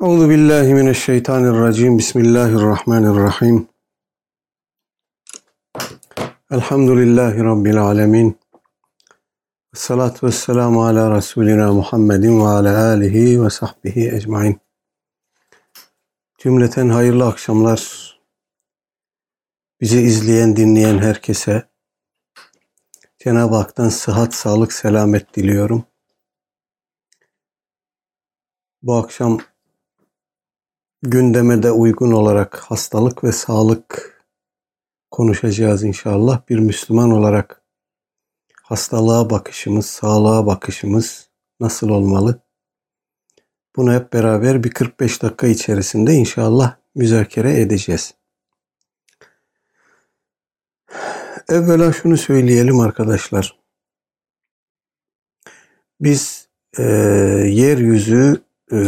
Euzu billahi mineşşeytanirracim. Bismillahirrahmanirrahim. Elhamdülillahi rabbil alamin. Salatu vesselamu ala Resulina Muhammedin ve ala alihi ve sahbihi ecmain. Cümleten hayırlı akşamlar. Bizi izleyen, dinleyen herkese Cenab-ı Hak'tan sıhhat, sağlık, selamet diliyorum. Bu akşam gündeme de uygun olarak hastalık ve sağlık konuşacağız inşallah. Bir Müslüman olarak hastalığa bakışımız, sağlığa bakışımız nasıl olmalı? Bunu hep beraber bir 45 dakika içerisinde inşallah müzakere edeceğiz. Evvela şunu söyleyelim arkadaşlar. Biz e, yeryüzü e,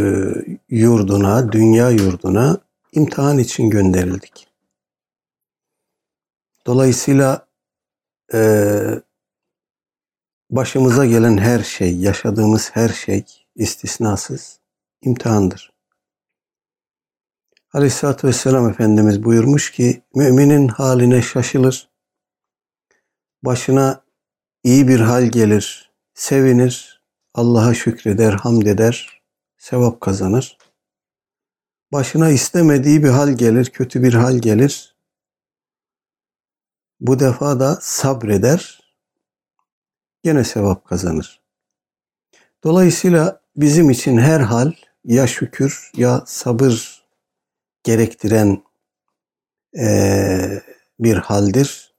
yurduna, dünya yurduna imtihan için gönderildik. Dolayısıyla e, başımıza gelen her şey, yaşadığımız her şey istisnasız imtihandır. Aleyhisselatü Vesselam Efendimiz buyurmuş ki müminin haline şaşılır. Başına iyi bir hal gelir, sevinir, Allah'a şükreder, hamd eder, sevap kazanır. Başına istemediği bir hal gelir, kötü bir hal gelir. Bu defa da sabreder, gene sevap kazanır. Dolayısıyla bizim için her hal ya şükür ya sabır gerektiren e, bir haldir.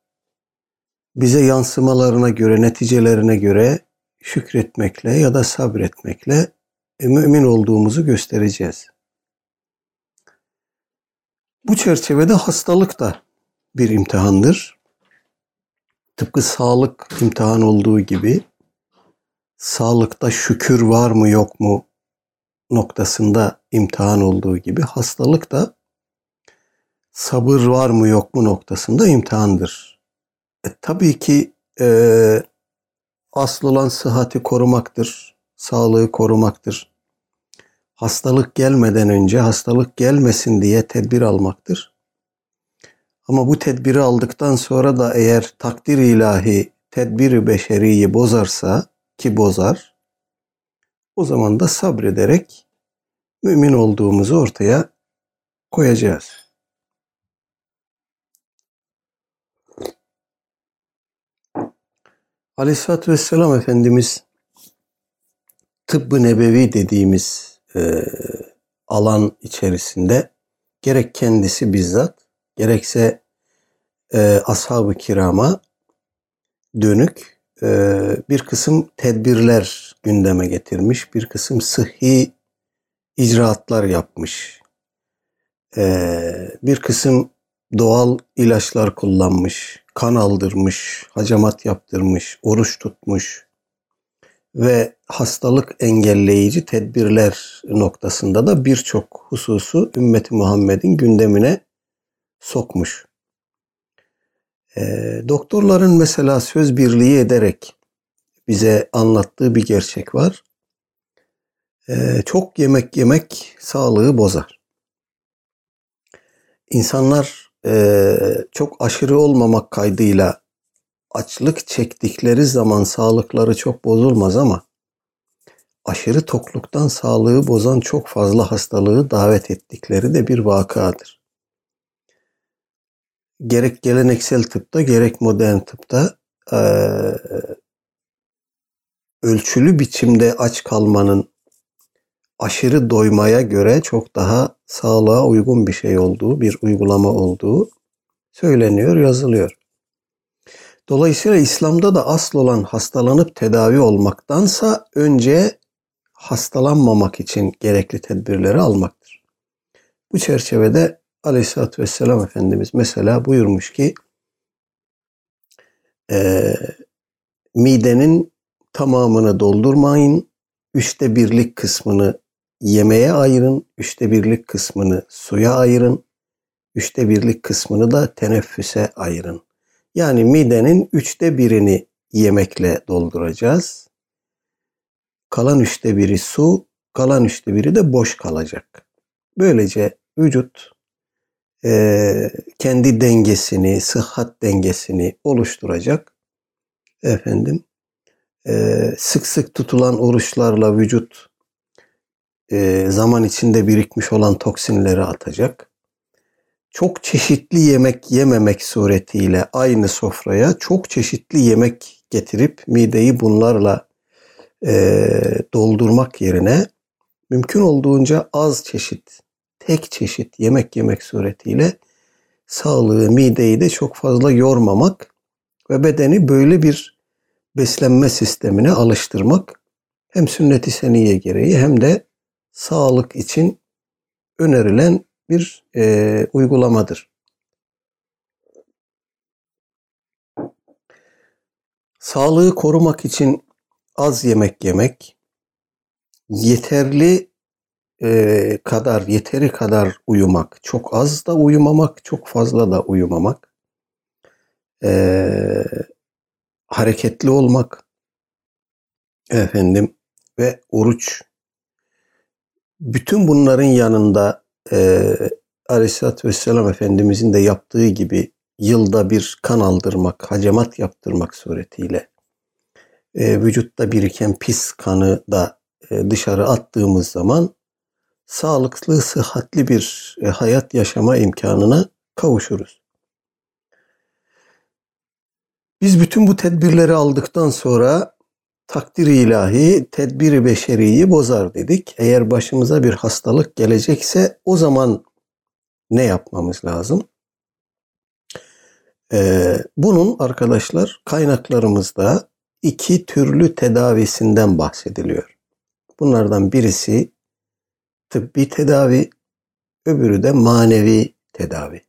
Bize yansımalarına göre, neticelerine göre şükretmekle ya da sabretmekle mümin olduğumuzu göstereceğiz. Bu çerçevede hastalık da bir imtihandır. Tıpkı sağlık imtihan olduğu gibi sağlıkta şükür var mı yok mu noktasında imtihan olduğu gibi hastalık da sabır var mı yok mu noktasında imtihandır. E, tabii ki e, asıl olan sıhhati korumaktır, sağlığı korumaktır. Hastalık gelmeden önce hastalık gelmesin diye tedbir almaktır. Ama bu tedbiri aldıktan sonra da eğer takdir ilahi tedbiri beşeriyi bozarsa ki bozar o zaman da sabrederek mümin olduğumuzu ortaya koyacağız. Aleyhisselatü Vesselam Efendimiz tıbbı nebevi dediğimiz e, alan içerisinde gerek kendisi bizzat gerekse e, ashab-ı kirama dönük e, bir kısım tedbirler gündeme getirmiş, bir kısım sıhhi icraatlar yapmış, e, bir kısım doğal ilaçlar kullanmış, kan aldırmış, hacamat yaptırmış, oruç tutmuş ve hastalık engelleyici tedbirler noktasında da birçok hususu ümmeti Muhammed'in gündemine sokmuş. E, doktorların mesela söz birliği ederek bize anlattığı bir gerçek var. E, çok yemek yemek sağlığı bozar. İnsanlar e, çok aşırı olmamak kaydıyla açlık çektikleri zaman sağlıkları çok bozulmaz ama aşırı tokluktan sağlığı bozan çok fazla hastalığı davet ettikleri de bir vakadır. Gerek geleneksel tıpta gerek modern tıpta e, ölçülü biçimde aç kalmanın aşırı doymaya göre çok daha sağlığa uygun bir şey olduğu, bir uygulama olduğu söyleniyor, yazılıyor. Dolayısıyla İslam'da da asıl olan hastalanıp tedavi olmaktansa önce hastalanmamak için gerekli tedbirleri almaktır. Bu çerçevede Aleyhisselatü Vesselam Efendimiz mesela buyurmuş ki e, midenin tamamını doldurmayın, üçte birlik kısmını yemeğe ayırın, üçte birlik kısmını suya ayırın, üçte birlik kısmını da teneffüse ayırın. Yani midenin üçte birini yemekle dolduracağız. Kalan üçte biri su, kalan üçte biri de boş kalacak. Böylece vücut e, kendi dengesini, sıhhat dengesini oluşturacak. Efendim, e, sık sık tutulan oruçlarla vücut e, zaman içinde birikmiş olan toksinleri atacak. Çok çeşitli yemek yememek suretiyle aynı sofraya çok çeşitli yemek getirip mideyi bunlarla e, doldurmak yerine mümkün olduğunca az çeşit, tek çeşit yemek yemek suretiyle sağlığı, mideyi de çok fazla yormamak ve bedeni böyle bir beslenme sistemine alıştırmak hem sünnet-i seniye gereği hem de sağlık için önerilen bir e, uygulamadır. Sağlığı korumak için az yemek yemek, yeterli e, kadar, yeteri kadar uyumak, çok az da uyumamak, çok fazla da uyumamak, e, hareketli olmak, efendim ve oruç. Bütün bunların yanında e, Aleyhisselatü Vesselam Efendimizin de yaptığı gibi yılda bir kan aldırmak, hacamat yaptırmak suretiyle e, vücutta biriken pis kanı da e, dışarı attığımız zaman sağlıklı, sıhhatli bir e, hayat yaşama imkanına kavuşuruz. Biz bütün bu tedbirleri aldıktan sonra takdir ilahi tedbiri beşeriyi bozar dedik. Eğer başımıza bir hastalık gelecekse o zaman ne yapmamız lazım? Ee, bunun arkadaşlar kaynaklarımızda iki türlü tedavisinden bahsediliyor. Bunlardan birisi tıbbi tedavi, öbürü de manevi tedavi.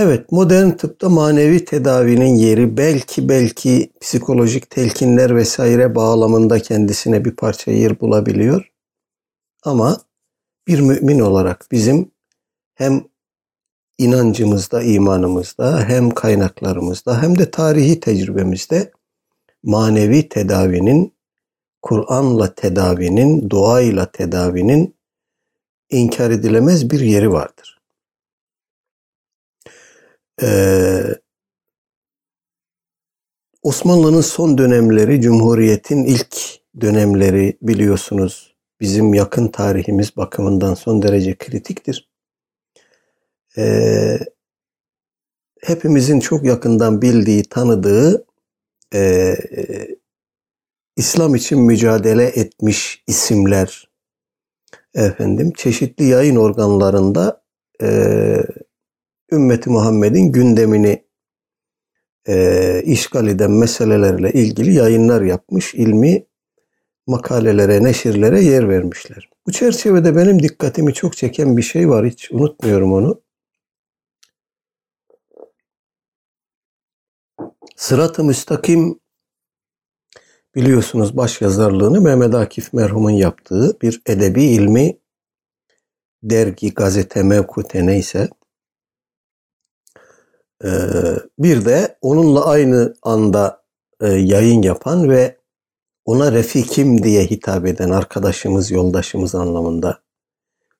Evet, modern tıpta manevi tedavinin yeri belki belki psikolojik telkinler vesaire bağlamında kendisine bir parça yer bulabiliyor. Ama bir mümin olarak bizim hem inancımızda, imanımızda, hem kaynaklarımızda hem de tarihi tecrübemizde manevi tedavinin, Kur'an'la tedavinin, duayla tedavinin inkar edilemez bir yeri vardır. Ee, Osmanlı'nın son dönemleri, Cumhuriyet'in ilk dönemleri biliyorsunuz bizim yakın tarihimiz bakımından son derece kritiktir. Ee, hepimizin çok yakından bildiği, tanıdığı e, İslam için mücadele etmiş isimler efendim çeşitli yayın organlarında e, ümmeti Muhammed'in gündemini e, işgal eden meselelerle ilgili yayınlar yapmış, ilmi makalelere, neşirlere yer vermişler. Bu çerçevede benim dikkatimi çok çeken bir şey var, hiç unutmuyorum onu. Sırat-ı Müstakim biliyorsunuz baş yazarlığını Mehmet Akif merhumun yaptığı bir edebi ilmi dergi, gazete, mevkute neyse. Ee, bir de onunla aynı anda e, yayın yapan ve ona refikim diye hitap eden arkadaşımız, yoldaşımız anlamında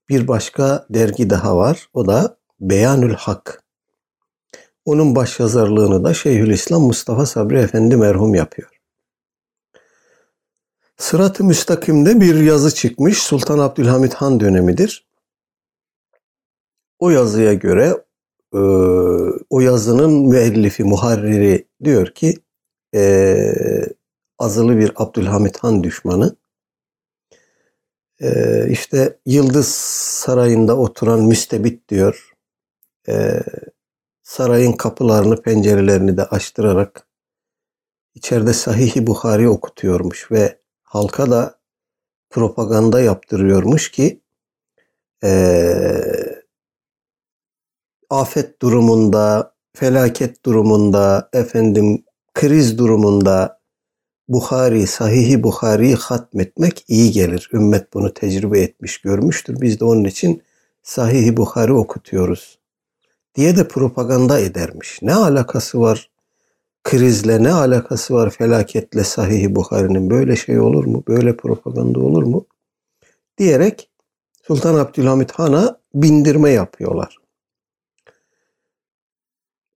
bir başka dergi daha var. O da Beyanül Hak onun başyazarlığını da Şeyhülislam Mustafa Sabri Efendi merhum yapıyor. Sırat-ı Müstakim'de bir yazı çıkmış. Sultan Abdülhamit Han dönemidir. O yazıya göre e, o yazının müellifi, muharriri diyor ki e, azılı bir Abdülhamit Han düşmanı e, işte Yıldız Sarayı'nda oturan müstebit diyor. E, sarayın kapılarını, pencerelerini de açtırarak içeride Sahih-i Buhari okutuyormuş ve halka da propaganda yaptırıyormuş ki e, afet durumunda, felaket durumunda, efendim kriz durumunda Buhari, Sahih-i Buhari'yi hatmetmek iyi gelir. Ümmet bunu tecrübe etmiş, görmüştür. Biz de onun için Sahih-i Buhari okutuyoruz diye de propaganda edermiş. Ne alakası var krizle, ne alakası var felaketle Sahih-i Buhari'nin böyle şey olur mu? Böyle propaganda olur mu? Diyerek Sultan Abdülhamit Han'a bindirme yapıyorlar.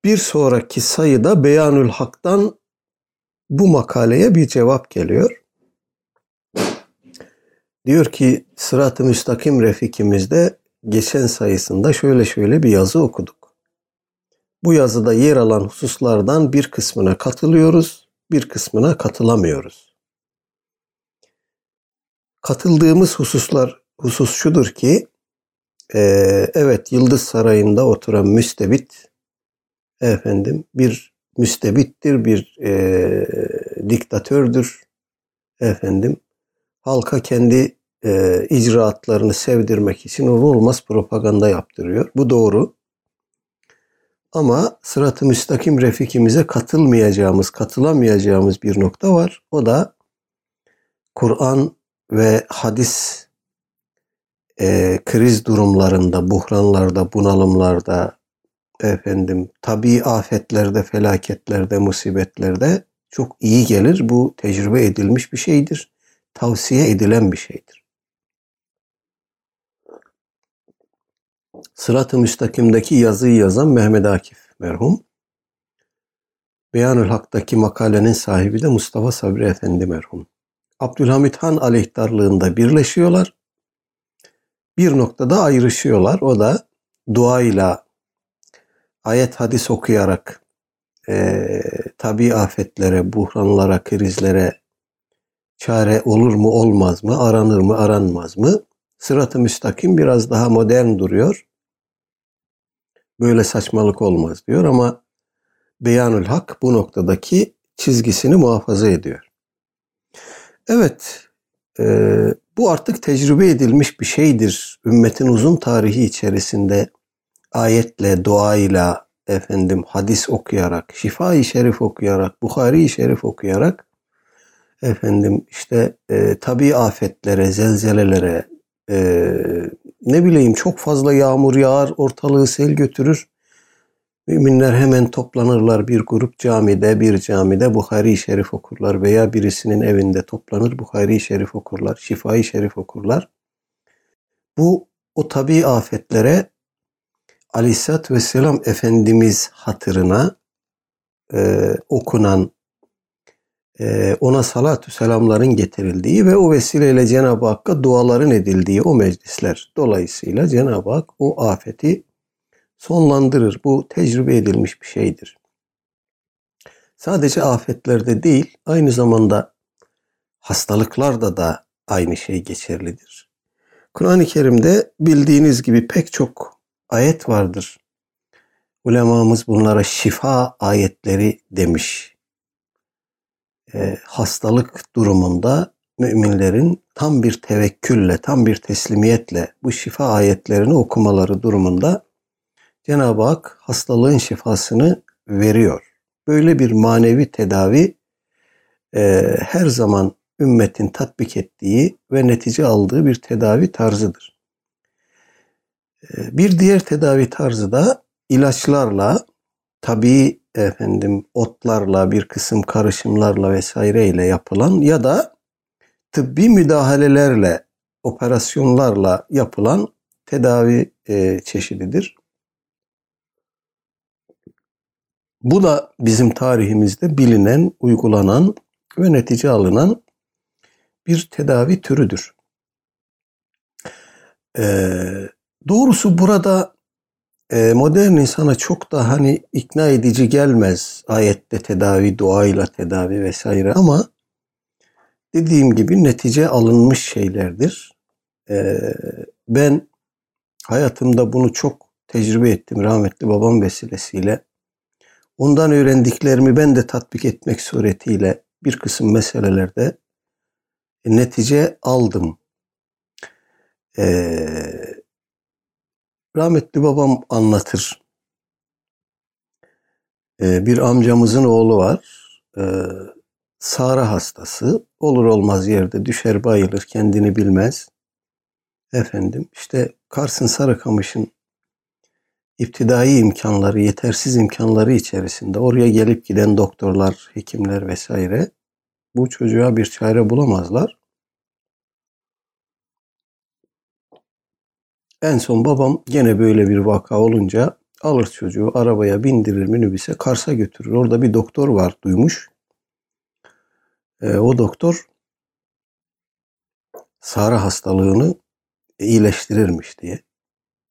Bir sonraki sayıda Beyanül Hak'tan bu makaleye bir cevap geliyor. Diyor ki Sırat-ı Müstakim Refikimizde geçen sayısında şöyle şöyle bir yazı okuduk. Bu yazıda yer alan hususlardan bir kısmına katılıyoruz, bir kısmına katılamıyoruz. Katıldığımız hususlar husus şudur ki e, evet Yıldız Sarayı'nda oturan müstebit efendim bir müstebittir, bir e, diktatördür efendim. Halka kendi e, icraatlarını sevdirmek için olur olmaz propaganda yaptırıyor. Bu doğru. Ama sırat-ı müstakim refikimize katılmayacağımız, katılamayacağımız bir nokta var. O da Kur'an ve hadis e, kriz durumlarında, buhranlarda, bunalımlarda, efendim tabi afetlerde, felaketlerde, musibetlerde çok iyi gelir. Bu tecrübe edilmiş bir şeydir. Tavsiye edilen bir şeydir. Sırat-ı Müstakim'deki yazıyı yazan Mehmet Akif merhum. Beyanül Hak'taki makalenin sahibi de Mustafa Sabri Efendi merhum. Abdülhamit Han aleyhtarlığında birleşiyorlar. Bir noktada ayrışıyorlar. O da duayla, ayet hadis okuyarak e, tabi afetlere, buhranlara, krizlere çare olur mu olmaz mı, aranır mı aranmaz mı? Sırat-ı müstakim biraz daha modern duruyor. Böyle saçmalık olmaz diyor ama Beyanül Hak bu noktadaki çizgisini muhafaza ediyor. Evet, e, bu artık tecrübe edilmiş bir şeydir. Ümmetin uzun tarihi içerisinde ayetle, duayla, efendim hadis okuyarak, şifa-i şerif okuyarak, Bukhari-i şerif okuyarak efendim işte e, tabi afetlere, zelzelelere, e, ne bileyim çok fazla yağmur yağar, ortalığı sel götürür. Müminler hemen toplanırlar bir grup camide, bir camide Bukhari-i Şerif okurlar veya birisinin evinde toplanır Bukhari-i Şerif okurlar, Şifai Şerif okurlar. Bu o tabi afetlere Aleyhisselatü Vesselam Efendimiz hatırına e, okunan e, ona salatü selamların getirildiği ve o vesileyle Cenab-ı Hakk'a duaların edildiği o meclisler. Dolayısıyla Cenab-ı Hak o afeti sonlandırır. Bu tecrübe edilmiş bir şeydir. Sadece afetlerde değil, aynı zamanda hastalıklarda da aynı şey geçerlidir. Kur'an-ı Kerim'de bildiğiniz gibi pek çok ayet vardır. Ulemamız bunlara şifa ayetleri demiş. E, hastalık durumunda müminlerin tam bir tevekkülle, tam bir teslimiyetle bu şifa ayetlerini okumaları durumunda Cenab-ı Hak hastalığın şifasını veriyor. Böyle bir manevi tedavi e, her zaman ümmetin tatbik ettiği ve netice aldığı bir tedavi tarzıdır. E, bir diğer tedavi tarzı da ilaçlarla, tabi efendim otlarla, bir kısım karışımlarla vesaireyle yapılan ya da tıbbi müdahalelerle, operasyonlarla yapılan tedavi e, çeşididir. Bu da bizim tarihimizde bilinen, uygulanan ve netice alınan bir tedavi türüdür. Ee, doğrusu burada e, modern insana çok da hani ikna edici gelmez ayette tedavi, duayla tedavi vesaire ama dediğim gibi netice alınmış şeylerdir. Ee, ben hayatımda bunu çok tecrübe ettim rahmetli babam vesilesiyle. Ondan öğrendiklerimi ben de tatbik etmek suretiyle bir kısım meselelerde netice aldım. Ee, rahmetli babam anlatır. Ee, bir amcamızın oğlu var. Ee, Sara hastası. Olur olmaz yerde düşer bayılır kendini bilmez. Efendim işte Kars'ın Sarıkamış'ın iptidai imkanları, yetersiz imkanları içerisinde oraya gelip giden doktorlar, hekimler vesaire bu çocuğa bir çare bulamazlar. En son babam gene böyle bir vaka olunca alır çocuğu arabaya bindirir minibüse Kars'a götürür. Orada bir doktor var duymuş. E, o doktor Sara hastalığını iyileştirirmiş diye.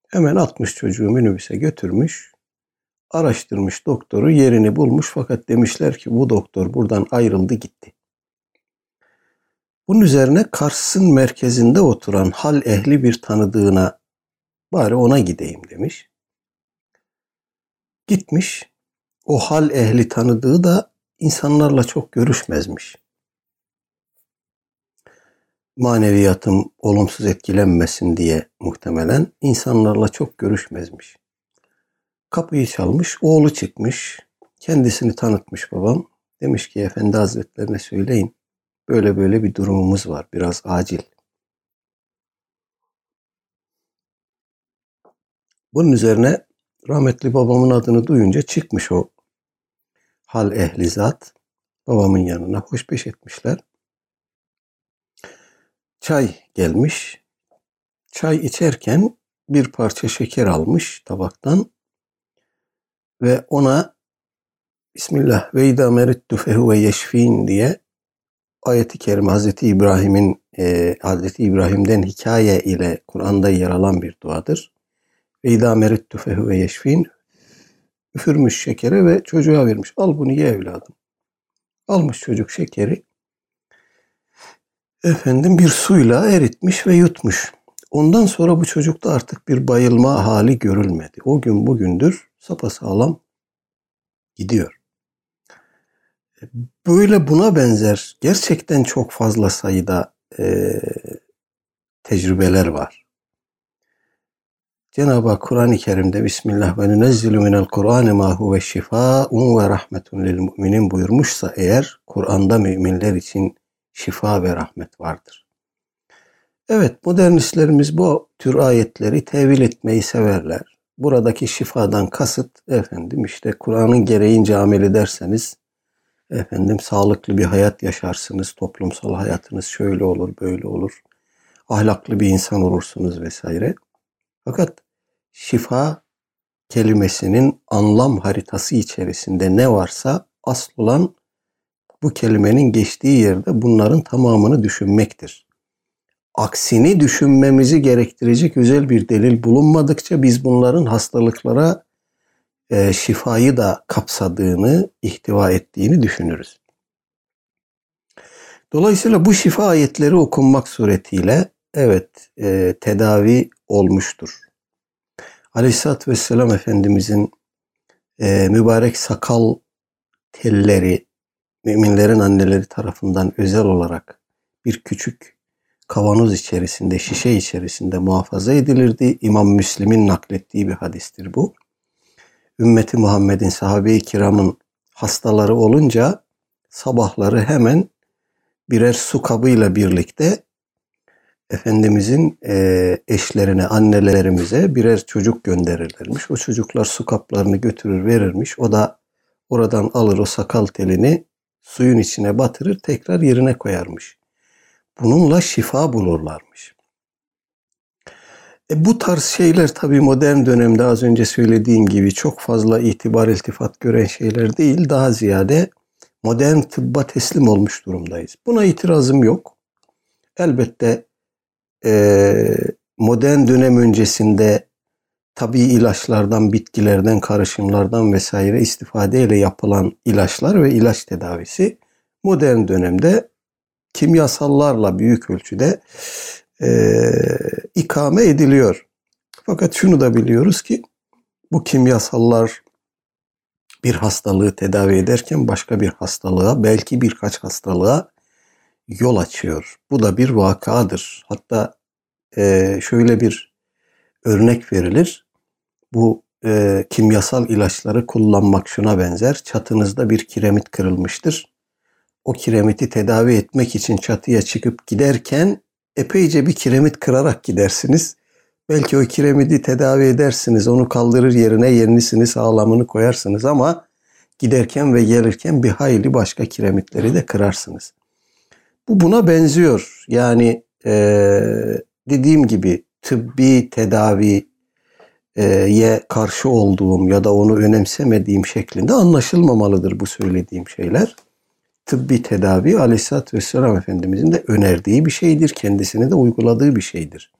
Hemen atmış çocuğu minibüse götürmüş. Araştırmış doktoru yerini bulmuş fakat demişler ki bu doktor buradan ayrıldı gitti. Bunun üzerine Kars'ın merkezinde oturan hal ehli bir tanıdığına bari ona gideyim demiş. Gitmiş. O hal ehli tanıdığı da insanlarla çok görüşmezmiş. Maneviyatım olumsuz etkilenmesin diye muhtemelen insanlarla çok görüşmezmiş. Kapıyı çalmış, oğlu çıkmış. Kendisini tanıtmış babam. Demiş ki efendi hazretlerine söyleyin. Böyle böyle bir durumumuz var. Biraz acil. Bunun üzerine rahmetli babamın adını duyunca çıkmış o hal ehli zat. Babamın yanına hoşbeş etmişler. Çay gelmiş. Çay içerken bir parça şeker almış tabaktan ve ona Bismillah ve idâ merittu fehuve yeşfîn diye ayeti kerime Hazreti İbrahim'in e, Hazreti İbrahim'den hikaye ile Kur'an'da yer alan bir duadır. Ve idâ merittu fehuve yeşfîn üfürmüş şekeri ve çocuğa vermiş. Al bunu ye evladım. Almış çocuk şekeri. Efendim bir suyla eritmiş ve yutmuş. Ondan sonra bu çocukta artık bir bayılma hali görülmedi. O gün bugündür sapasağlam gidiyor. Böyle buna benzer gerçekten çok fazla sayıda e, tecrübeler var. Cenab-ı Hak Kur'an-ı Kerim'de Bismillah ve nunezzilu minel Kur'an ma huve şifaun ve rahmetun lil müminin buyurmuşsa eğer Kur'an'da müminler için şifa ve rahmet vardır. Evet modernistlerimiz bu tür ayetleri tevil etmeyi severler. Buradaki şifadan kasıt efendim işte Kur'an'ın gereğince amel ederseniz efendim sağlıklı bir hayat yaşarsınız, toplumsal hayatınız şöyle olur, böyle olur. Ahlaklı bir insan olursunuz vesaire. Fakat şifa kelimesinin anlam haritası içerisinde ne varsa asıl olan bu kelimenin geçtiği yerde bunların tamamını düşünmektir. Aksini düşünmemizi gerektirecek özel bir delil bulunmadıkça biz bunların hastalıklara e, şifayı da kapsadığını, ihtiva ettiğini düşünürüz. Dolayısıyla bu şifa ayetleri okunmak suretiyle evet e, tedavi olmuştur. Aleyhisselatü Vesselam Efendimizin e, mübarek sakal telleri müminlerin anneleri tarafından özel olarak bir küçük kavanoz içerisinde, şişe içerisinde muhafaza edilirdi. İmam Müslim'in naklettiği bir hadistir bu ümmeti Muhammed'in sahabe-i kiramın hastaları olunca sabahları hemen birer su kabıyla birlikte Efendimizin e, eşlerine, annelerimize birer çocuk gönderirlermiş. O çocuklar su kaplarını götürür verirmiş. O da oradan alır o sakal telini suyun içine batırır tekrar yerine koyarmış. Bununla şifa bulurlarmış. E bu tarz şeyler tabii modern dönemde az önce söylediğim gibi çok fazla itibar iltifat gören şeyler değil. Daha ziyade modern tıbba teslim olmuş durumdayız. Buna itirazım yok. Elbette e, modern dönem öncesinde tabii ilaçlardan, bitkilerden, karışımlardan vesaire istifadeyle yapılan ilaçlar ve ilaç tedavisi modern dönemde kimyasallarla büyük ölçüde e, ikame ediliyor. Fakat şunu da biliyoruz ki bu kimyasallar bir hastalığı tedavi ederken başka bir hastalığa belki birkaç hastalığa yol açıyor. Bu da bir vakadır. Hatta e, şöyle bir örnek verilir. Bu e, kimyasal ilaçları kullanmak şuna benzer. Çatınızda bir kiremit kırılmıştır. O kiremiti tedavi etmek için çatıya çıkıp giderken epeyce bir kiremit kırarak gidersiniz. Belki o kiremidi tedavi edersiniz, onu kaldırır yerine yenisini sağlamını koyarsınız ama giderken ve gelirken bir hayli başka kiremitleri de kırarsınız. Bu buna benziyor. Yani ee, dediğim gibi tıbbi tedaviye karşı olduğum ya da onu önemsemediğim şeklinde anlaşılmamalıdır bu söylediğim şeyler. Tıbbi tedavi Aleyhisselatü Vesselam Efendimizin de önerdiği bir şeydir. Kendisine de uyguladığı bir şeydir.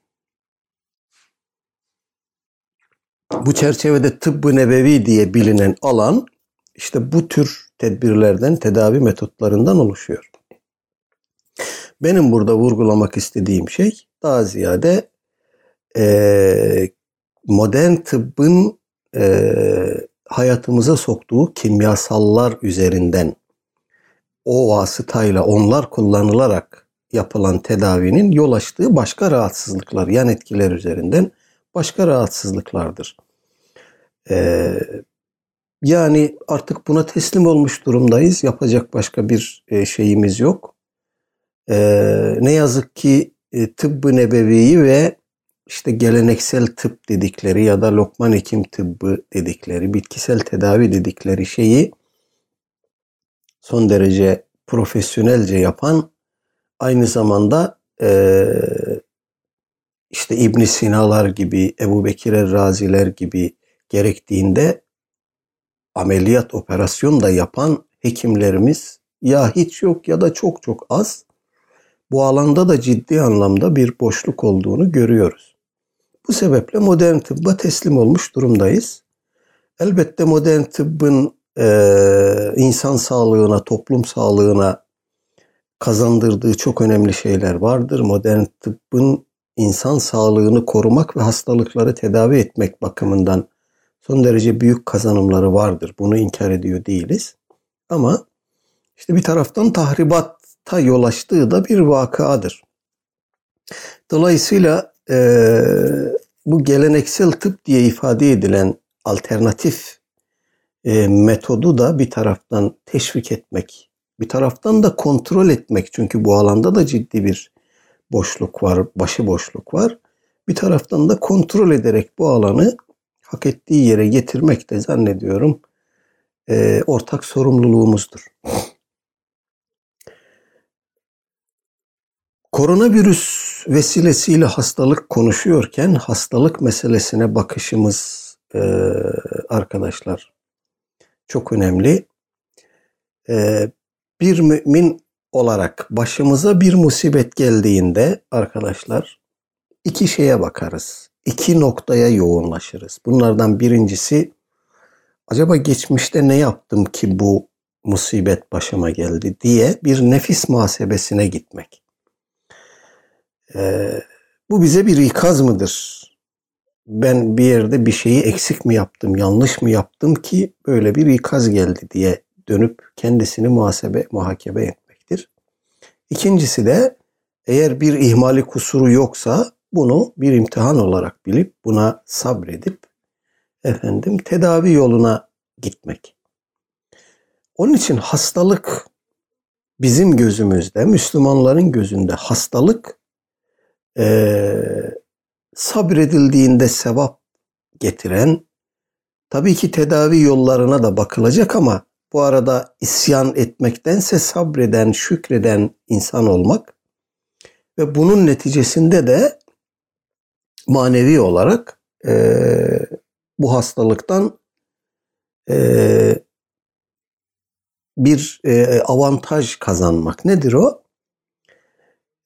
Bu çerçevede tıbbı nebevi diye bilinen alan işte bu tür tedbirlerden, tedavi metotlarından oluşuyor. Benim burada vurgulamak istediğim şey daha ziyade e, modern tıbbın e, hayatımıza soktuğu kimyasallar üzerinden o vasıtayla onlar kullanılarak yapılan tedavinin yol açtığı başka rahatsızlıklar, yan etkiler üzerinden başka rahatsızlıklardır. Ee, yani artık buna teslim olmuş durumdayız. Yapacak başka bir e, şeyimiz yok. Ee, ne yazık ki e, tıbbı nebeviyi ve işte geleneksel tıp dedikleri ya da lokman hekim tıbbı dedikleri, bitkisel tedavi dedikleri şeyi son derece profesyonelce yapan aynı zamanda e, işte İbn Sina'lar gibi, Ebu Bekir Raziler gibi gerektiğinde ameliyat operasyon da yapan hekimlerimiz ya hiç yok ya da çok çok az. Bu alanda da ciddi anlamda bir boşluk olduğunu görüyoruz. Bu sebeple modern tıbba teslim olmuş durumdayız. Elbette modern tıbbın e, insan sağlığına, toplum sağlığına kazandırdığı çok önemli şeyler vardır. Modern tıbbın insan sağlığını korumak ve hastalıkları tedavi etmek bakımından son derece büyük kazanımları vardır. Bunu inkar ediyor değiliz. Ama işte bir taraftan tahribata yol açtığı da bir vakadır. Dolayısıyla e, bu geleneksel tıp diye ifade edilen alternatif e, metodu da bir taraftan teşvik etmek, bir taraftan da kontrol etmek. Çünkü bu alanda da ciddi bir boşluk var, başı boşluk var. Bir taraftan da kontrol ederek bu alanı hak ettiği yere getirmek de zannediyorum e, ortak sorumluluğumuzdur. Koronavirüs vesilesiyle hastalık konuşuyorken hastalık meselesine bakışımız e, arkadaşlar çok önemli. E, bir mümin olarak başımıza bir musibet geldiğinde arkadaşlar iki şeye bakarız. İki noktaya yoğunlaşırız. Bunlardan birincisi acaba geçmişte ne yaptım ki bu musibet başıma geldi diye bir nefis muhasebesine gitmek. Ee, bu bize bir ikaz mıdır? Ben bir yerde bir şeyi eksik mi yaptım, yanlış mı yaptım ki böyle bir ikaz geldi diye dönüp kendisini muhasebe, muhakeme etmektir. İkincisi de eğer bir ihmali kusuru yoksa bunu bir imtihan olarak bilip buna sabredip efendim tedavi yoluna gitmek. Onun için hastalık bizim gözümüzde, Müslümanların gözünde hastalık e, sabredildiğinde sevap getiren, tabii ki tedavi yollarına da bakılacak ama bu arada isyan etmektense sabreden, şükreden insan olmak ve bunun neticesinde de manevi olarak e, bu hastalıktan e, bir e, avantaj kazanmak. Nedir o?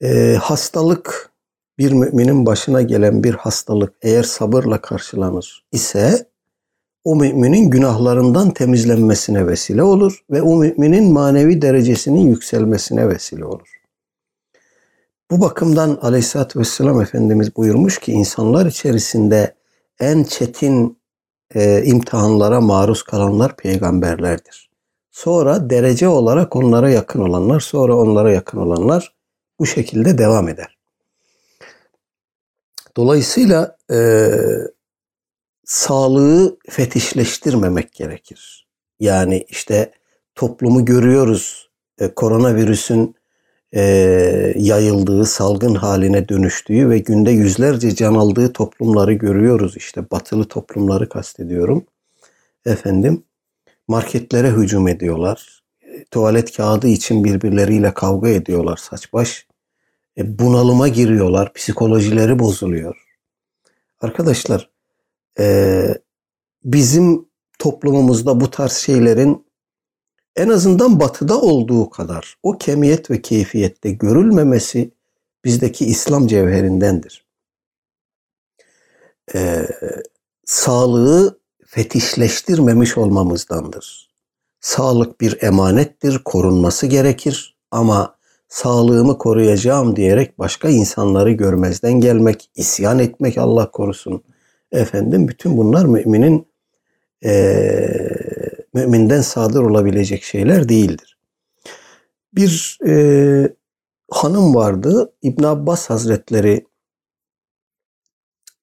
E, hastalık bir müminin başına gelen bir hastalık eğer sabırla karşılanır ise o müminin günahlarından temizlenmesine vesile olur ve o müminin manevi derecesinin yükselmesine vesile olur. Bu bakımdan Aleyhisselatü Vesselam Efendimiz buyurmuş ki insanlar içerisinde en çetin e, imtihanlara maruz kalanlar peygamberlerdir. Sonra derece olarak onlara yakın olanlar, sonra onlara yakın olanlar bu şekilde devam eder. Dolayısıyla e, sağlığı fetişleştirmemek gerekir. Yani işte toplumu görüyoruz. E, koronavirüsün e, yayıldığı, salgın haline dönüştüğü ve günde yüzlerce can aldığı toplumları görüyoruz. İşte batılı toplumları kastediyorum. Efendim marketlere hücum ediyorlar. E, tuvalet kağıdı için birbirleriyle kavga ediyorlar saç baş. E, bunalıma giriyorlar. Psikolojileri bozuluyor. Arkadaşlar e, bizim toplumumuzda bu tarz şeylerin en azından batıda olduğu kadar o kemiyet ve keyfiyette görülmemesi bizdeki İslam cevherindendir. Ee, sağlığı fetişleştirmemiş olmamızdandır. Sağlık bir emanettir, korunması gerekir ama sağlığımı koruyacağım diyerek başka insanları görmezden gelmek, isyan etmek Allah korusun. Efendim bütün bunlar müminin e, müminden sadır olabilecek şeyler değildir. Bir e, hanım vardı. İbn Abbas Hazretleri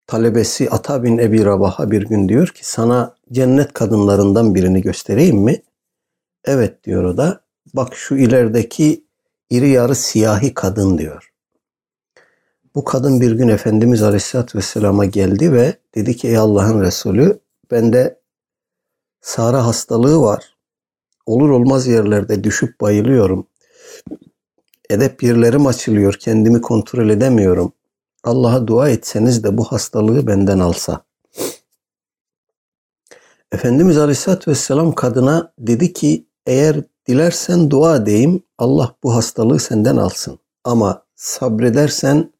talebesi Ata bin Ebi Rabah'a bir gün diyor ki sana cennet kadınlarından birini göstereyim mi? Evet diyor o da. Bak şu ilerideki iri yarı siyahi kadın diyor. Bu kadın bir gün Efendimiz Aleyhisselatü Vesselam'a geldi ve dedi ki ey Allah'ın Resulü bende Sara hastalığı var. Olur olmaz yerlerde düşüp bayılıyorum. Edep yerlerim açılıyor. Kendimi kontrol edemiyorum. Allah'a dua etseniz de bu hastalığı benden alsa. Efendimiz Aleyhisselatü Vesselam kadına dedi ki eğer dilersen dua edeyim Allah bu hastalığı senden alsın. Ama sabredersen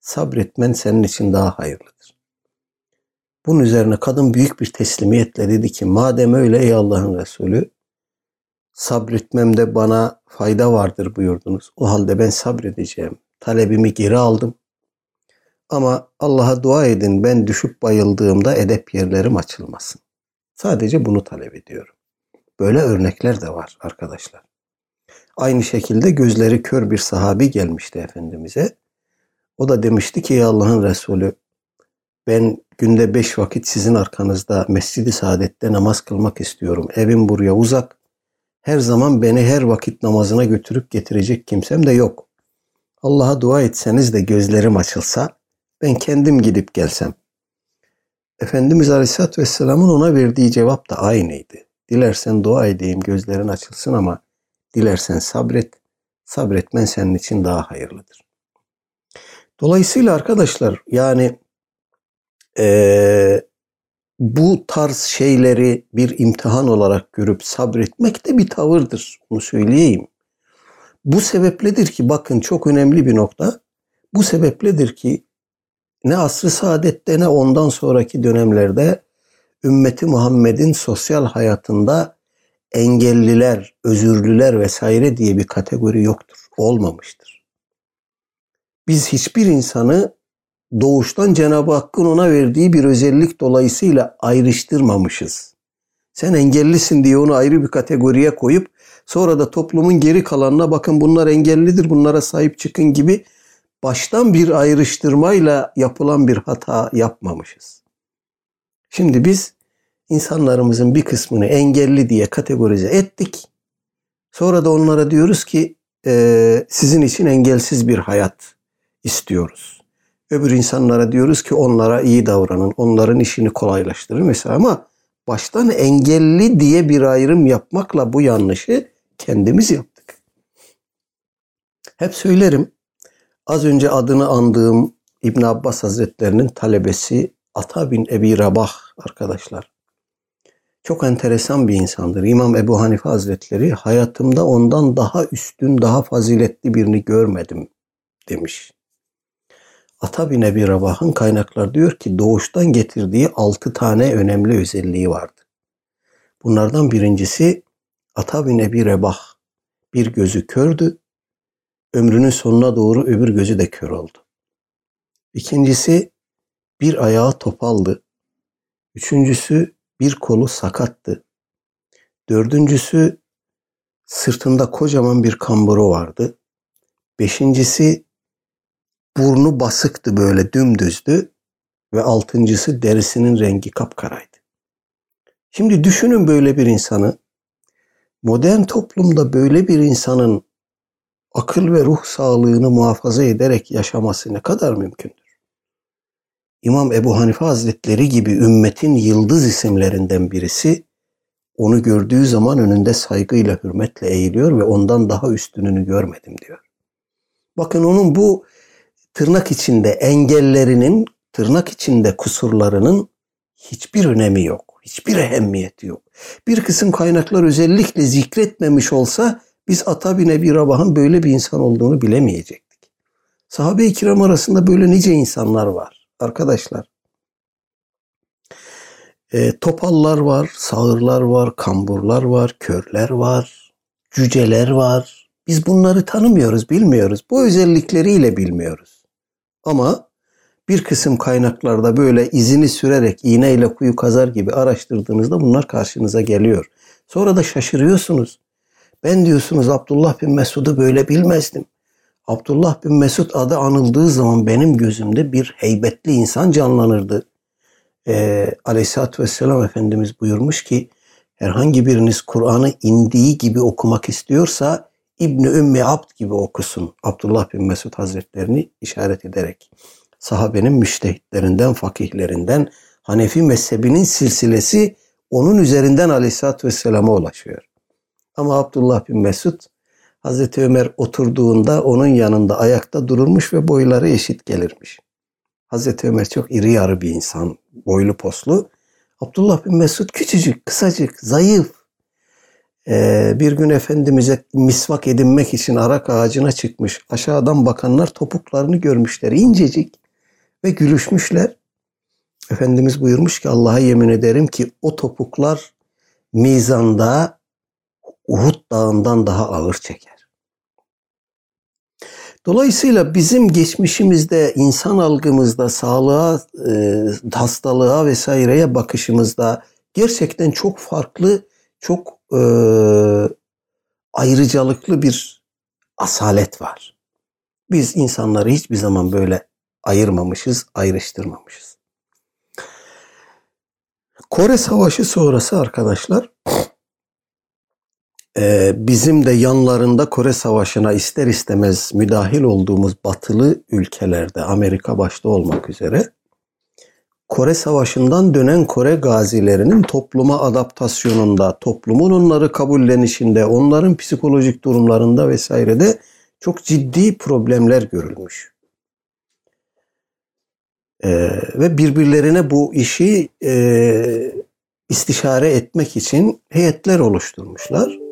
sabretmen senin için daha hayırlıdır. Bunun üzerine kadın büyük bir teslimiyetle dedi ki madem öyle ey Allah'ın Resulü sabretmemde bana fayda vardır buyurdunuz. O halde ben sabredeceğim. Talebimi geri aldım. Ama Allah'a dua edin ben düşüp bayıldığımda edep yerlerim açılmasın. Sadece bunu talep ediyorum. Böyle örnekler de var arkadaşlar. Aynı şekilde gözleri kör bir sahabi gelmişti Efendimiz'e. O da demişti ki ya Allah'ın Resulü ben günde beş vakit sizin arkanızda Mescid-i Saadet'te namaz kılmak istiyorum. Evim buraya uzak. Her zaman beni her vakit namazına götürüp getirecek kimsem de yok. Allah'a dua etseniz de gözlerim açılsa ben kendim gidip gelsem. Efendimiz Aleyhisselatü Vesselam'ın ona verdiği cevap da aynıydı. Dilersen dua edeyim gözlerin açılsın ama dilersen sabret. Sabretmen senin için daha hayırlıdır. Dolayısıyla arkadaşlar yani e, bu tarz şeyleri bir imtihan olarak görüp sabretmek de bir tavırdır. Bunu söyleyeyim. Bu sebepledir ki bakın çok önemli bir nokta. Bu sebepledir ki ne asr-ı saadette ne ondan sonraki dönemlerde ümmeti Muhammed'in sosyal hayatında engelliler, özürlüler vesaire diye bir kategori yoktur. Olmamıştır. Biz hiçbir insanı doğuştan Cenab-ı Hakk'ın ona verdiği bir özellik dolayısıyla ayrıştırmamışız. Sen engellisin diye onu ayrı bir kategoriye koyup sonra da toplumun geri kalanına bakın bunlar engellidir bunlara sahip çıkın gibi baştan bir ayrıştırmayla yapılan bir hata yapmamışız. Şimdi biz insanlarımızın bir kısmını engelli diye kategorize ettik. Sonra da onlara diyoruz ki e, sizin için engelsiz bir hayat istiyoruz. Öbür insanlara diyoruz ki onlara iyi davranın, onların işini kolaylaştırın mesela ama baştan engelli diye bir ayrım yapmakla bu yanlışı kendimiz yaptık. Hep söylerim. Az önce adını andığım İbn Abbas Hazretlerinin talebesi Ata bin Ebi Rabah arkadaşlar. Çok enteresan bir insandır. İmam Ebu Hanife Hazretleri hayatımda ondan daha üstün, daha faziletli birini görmedim demiş. Ata bin Ebi Rabah'ın kaynaklar diyor ki doğuştan getirdiği altı tane önemli özelliği vardı. Bunlardan birincisi Ata bin Ebi Rabah bir gözü kördü, ömrünün sonuna doğru öbür gözü de kör oldu. İkincisi bir ayağı topaldı. Üçüncüsü bir kolu sakattı. Dördüncüsü sırtında kocaman bir kamburu vardı. Beşincisi burnu basıktı böyle dümdüzdü ve altıncısı derisinin rengi kapkaraydı. Şimdi düşünün böyle bir insanı. Modern toplumda böyle bir insanın akıl ve ruh sağlığını muhafaza ederek yaşaması ne kadar mümkündür? İmam Ebu Hanife Hazretleri gibi ümmetin yıldız isimlerinden birisi onu gördüğü zaman önünde saygıyla, hürmetle eğiliyor ve ondan daha üstününü görmedim diyor. Bakın onun bu tırnak içinde engellerinin tırnak içinde kusurlarının hiçbir önemi yok. Hiçbir ehemmiyeti yok. Bir kısım kaynaklar özellikle zikretmemiş olsa biz Ata bin Ebi Rabah'ın böyle bir insan olduğunu bilemeyecektik. Sahabe-i kiram arasında böyle nice insanlar var arkadaşlar. E, topallar var, sağırlar var, kamburlar var, körler var, cüceler var. Biz bunları tanımıyoruz, bilmiyoruz. Bu özellikleriyle bilmiyoruz. Ama bir kısım kaynaklarda böyle izini sürerek iğneyle kuyu kazar gibi araştırdığınızda bunlar karşınıza geliyor. Sonra da şaşırıyorsunuz. Ben diyorsunuz Abdullah bin Mesud'u böyle bilmezdim. Abdullah bin Mesud adı anıldığı zaman benim gözümde bir heybetli insan canlanırdı. Ee, Aleyhisselatü Vesselam Efendimiz buyurmuş ki herhangi biriniz Kur'an'ı indiği gibi okumak istiyorsa İbni Ümmü Abd gibi okusun. Abdullah bin Mesud Hazretlerini işaret ederek. Sahabenin müştehitlerinden, fakihlerinden, Hanefi mezhebinin silsilesi onun üzerinden Aleyhisselatü Vesselam'a ulaşıyor. Ama Abdullah bin Mesud Hazreti Ömer oturduğunda onun yanında ayakta dururmuş ve boyları eşit gelirmiş. Hazreti Ömer çok iri yarı bir insan, boylu poslu. Abdullah bin Mesud küçücük, kısacık, zayıf. Ee, bir gün Efendimiz'e misvak edinmek için arak ağacına çıkmış. Aşağıdan bakanlar topuklarını görmüşler, incecik ve gülüşmüşler. Efendimiz buyurmuş ki Allah'a yemin ederim ki o topuklar mizanda Uhud dağından daha ağır çeker. Dolayısıyla bizim geçmişimizde, insan algımızda, sağlığa, e, hastalığa vesaireye bakışımızda gerçekten çok farklı, çok e, ayrıcalıklı bir asalet var. Biz insanları hiçbir zaman böyle ayırmamışız, ayrıştırmamışız. Kore Savaşı sonrası arkadaşlar ee, bizim de yanlarında Kore Savaşı'na ister istemez müdahil olduğumuz batılı ülkelerde Amerika başta olmak üzere Kore Savaşı'ndan dönen Kore gazilerinin topluma adaptasyonunda, toplumun onları kabullenişinde, onların psikolojik durumlarında vesairede çok ciddi problemler görülmüş. Ee, ve birbirlerine bu işi e, istişare etmek için heyetler oluşturmuşlar.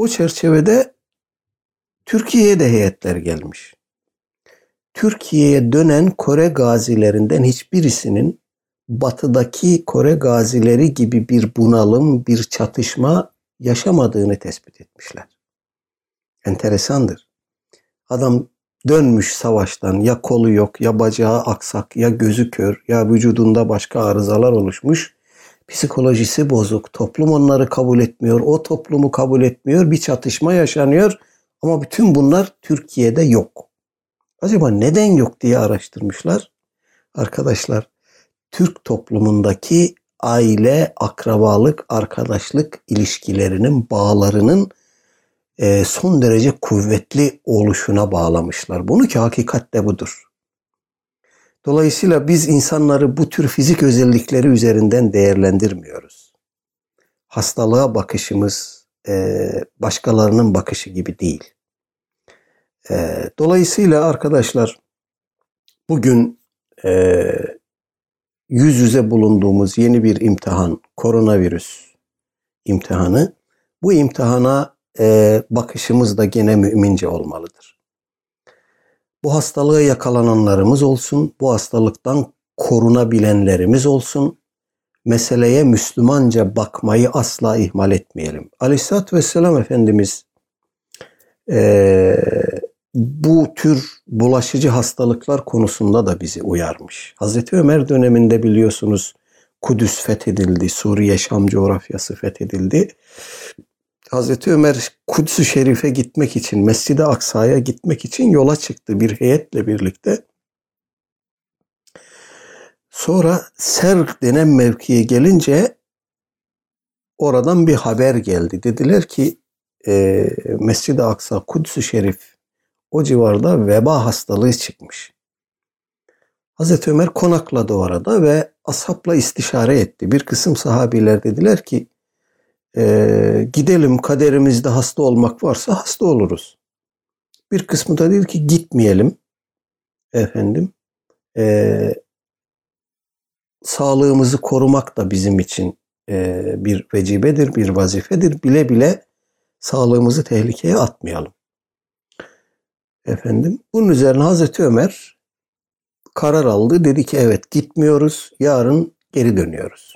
O çerçevede Türkiye'ye de heyetler gelmiş. Türkiye'ye dönen Kore gazilerinden hiçbirisinin batıdaki Kore gazileri gibi bir bunalım, bir çatışma yaşamadığını tespit etmişler. Enteresandır. Adam dönmüş savaştan ya kolu yok ya bacağı aksak ya gözü kör ya vücudunda başka arızalar oluşmuş psikolojisi bozuk. Toplum onları kabul etmiyor. O toplumu kabul etmiyor. Bir çatışma yaşanıyor. Ama bütün bunlar Türkiye'de yok. Acaba neden yok diye araştırmışlar. Arkadaşlar Türk toplumundaki aile, akrabalık, arkadaşlık ilişkilerinin, bağlarının e, son derece kuvvetli oluşuna bağlamışlar. Bunu ki hakikatte budur. Dolayısıyla biz insanları bu tür fizik özellikleri üzerinden değerlendirmiyoruz. Hastalığa bakışımız e, başkalarının bakışı gibi değil. E, dolayısıyla arkadaşlar bugün e, yüz yüze bulunduğumuz yeni bir imtihan, koronavirüs imtihanı. Bu imtihana bakışımız da gene mümince olmalıdır. Bu hastalığa yakalananlarımız olsun, bu hastalıktan korunabilenlerimiz olsun. Meseleye Müslümanca bakmayı asla ihmal etmeyelim. Aleyhisselatü Vesselam Efendimiz e, bu tür bulaşıcı hastalıklar konusunda da bizi uyarmış. Hazreti Ömer döneminde biliyorsunuz Kudüs fethedildi, Suriye Şam coğrafyası fethedildi. Hazreti Ömer Kudüs-ü Şerif'e gitmek için, Mescid-i Aksa'ya gitmek için yola çıktı bir heyetle birlikte. Sonra Serg denen mevkiye gelince oradan bir haber geldi. Dediler ki e, Mescid-i Aksa, Kudüs-ü Şerif o civarda veba hastalığı çıkmış. Hazreti Ömer konakladı orada ve ashapla istişare etti. Bir kısım sahabiler dediler ki e, gidelim kaderimizde hasta olmak varsa hasta oluruz. Bir kısmı da dedi ki gitmeyelim efendim. E, sağlığımızı korumak da bizim için e, bir vecibedir, bir vazifedir. Bile bile sağlığımızı tehlikeye atmayalım. Efendim, bunun üzerine Hazreti Ömer karar aldı. Dedi ki evet gitmiyoruz, yarın geri dönüyoruz.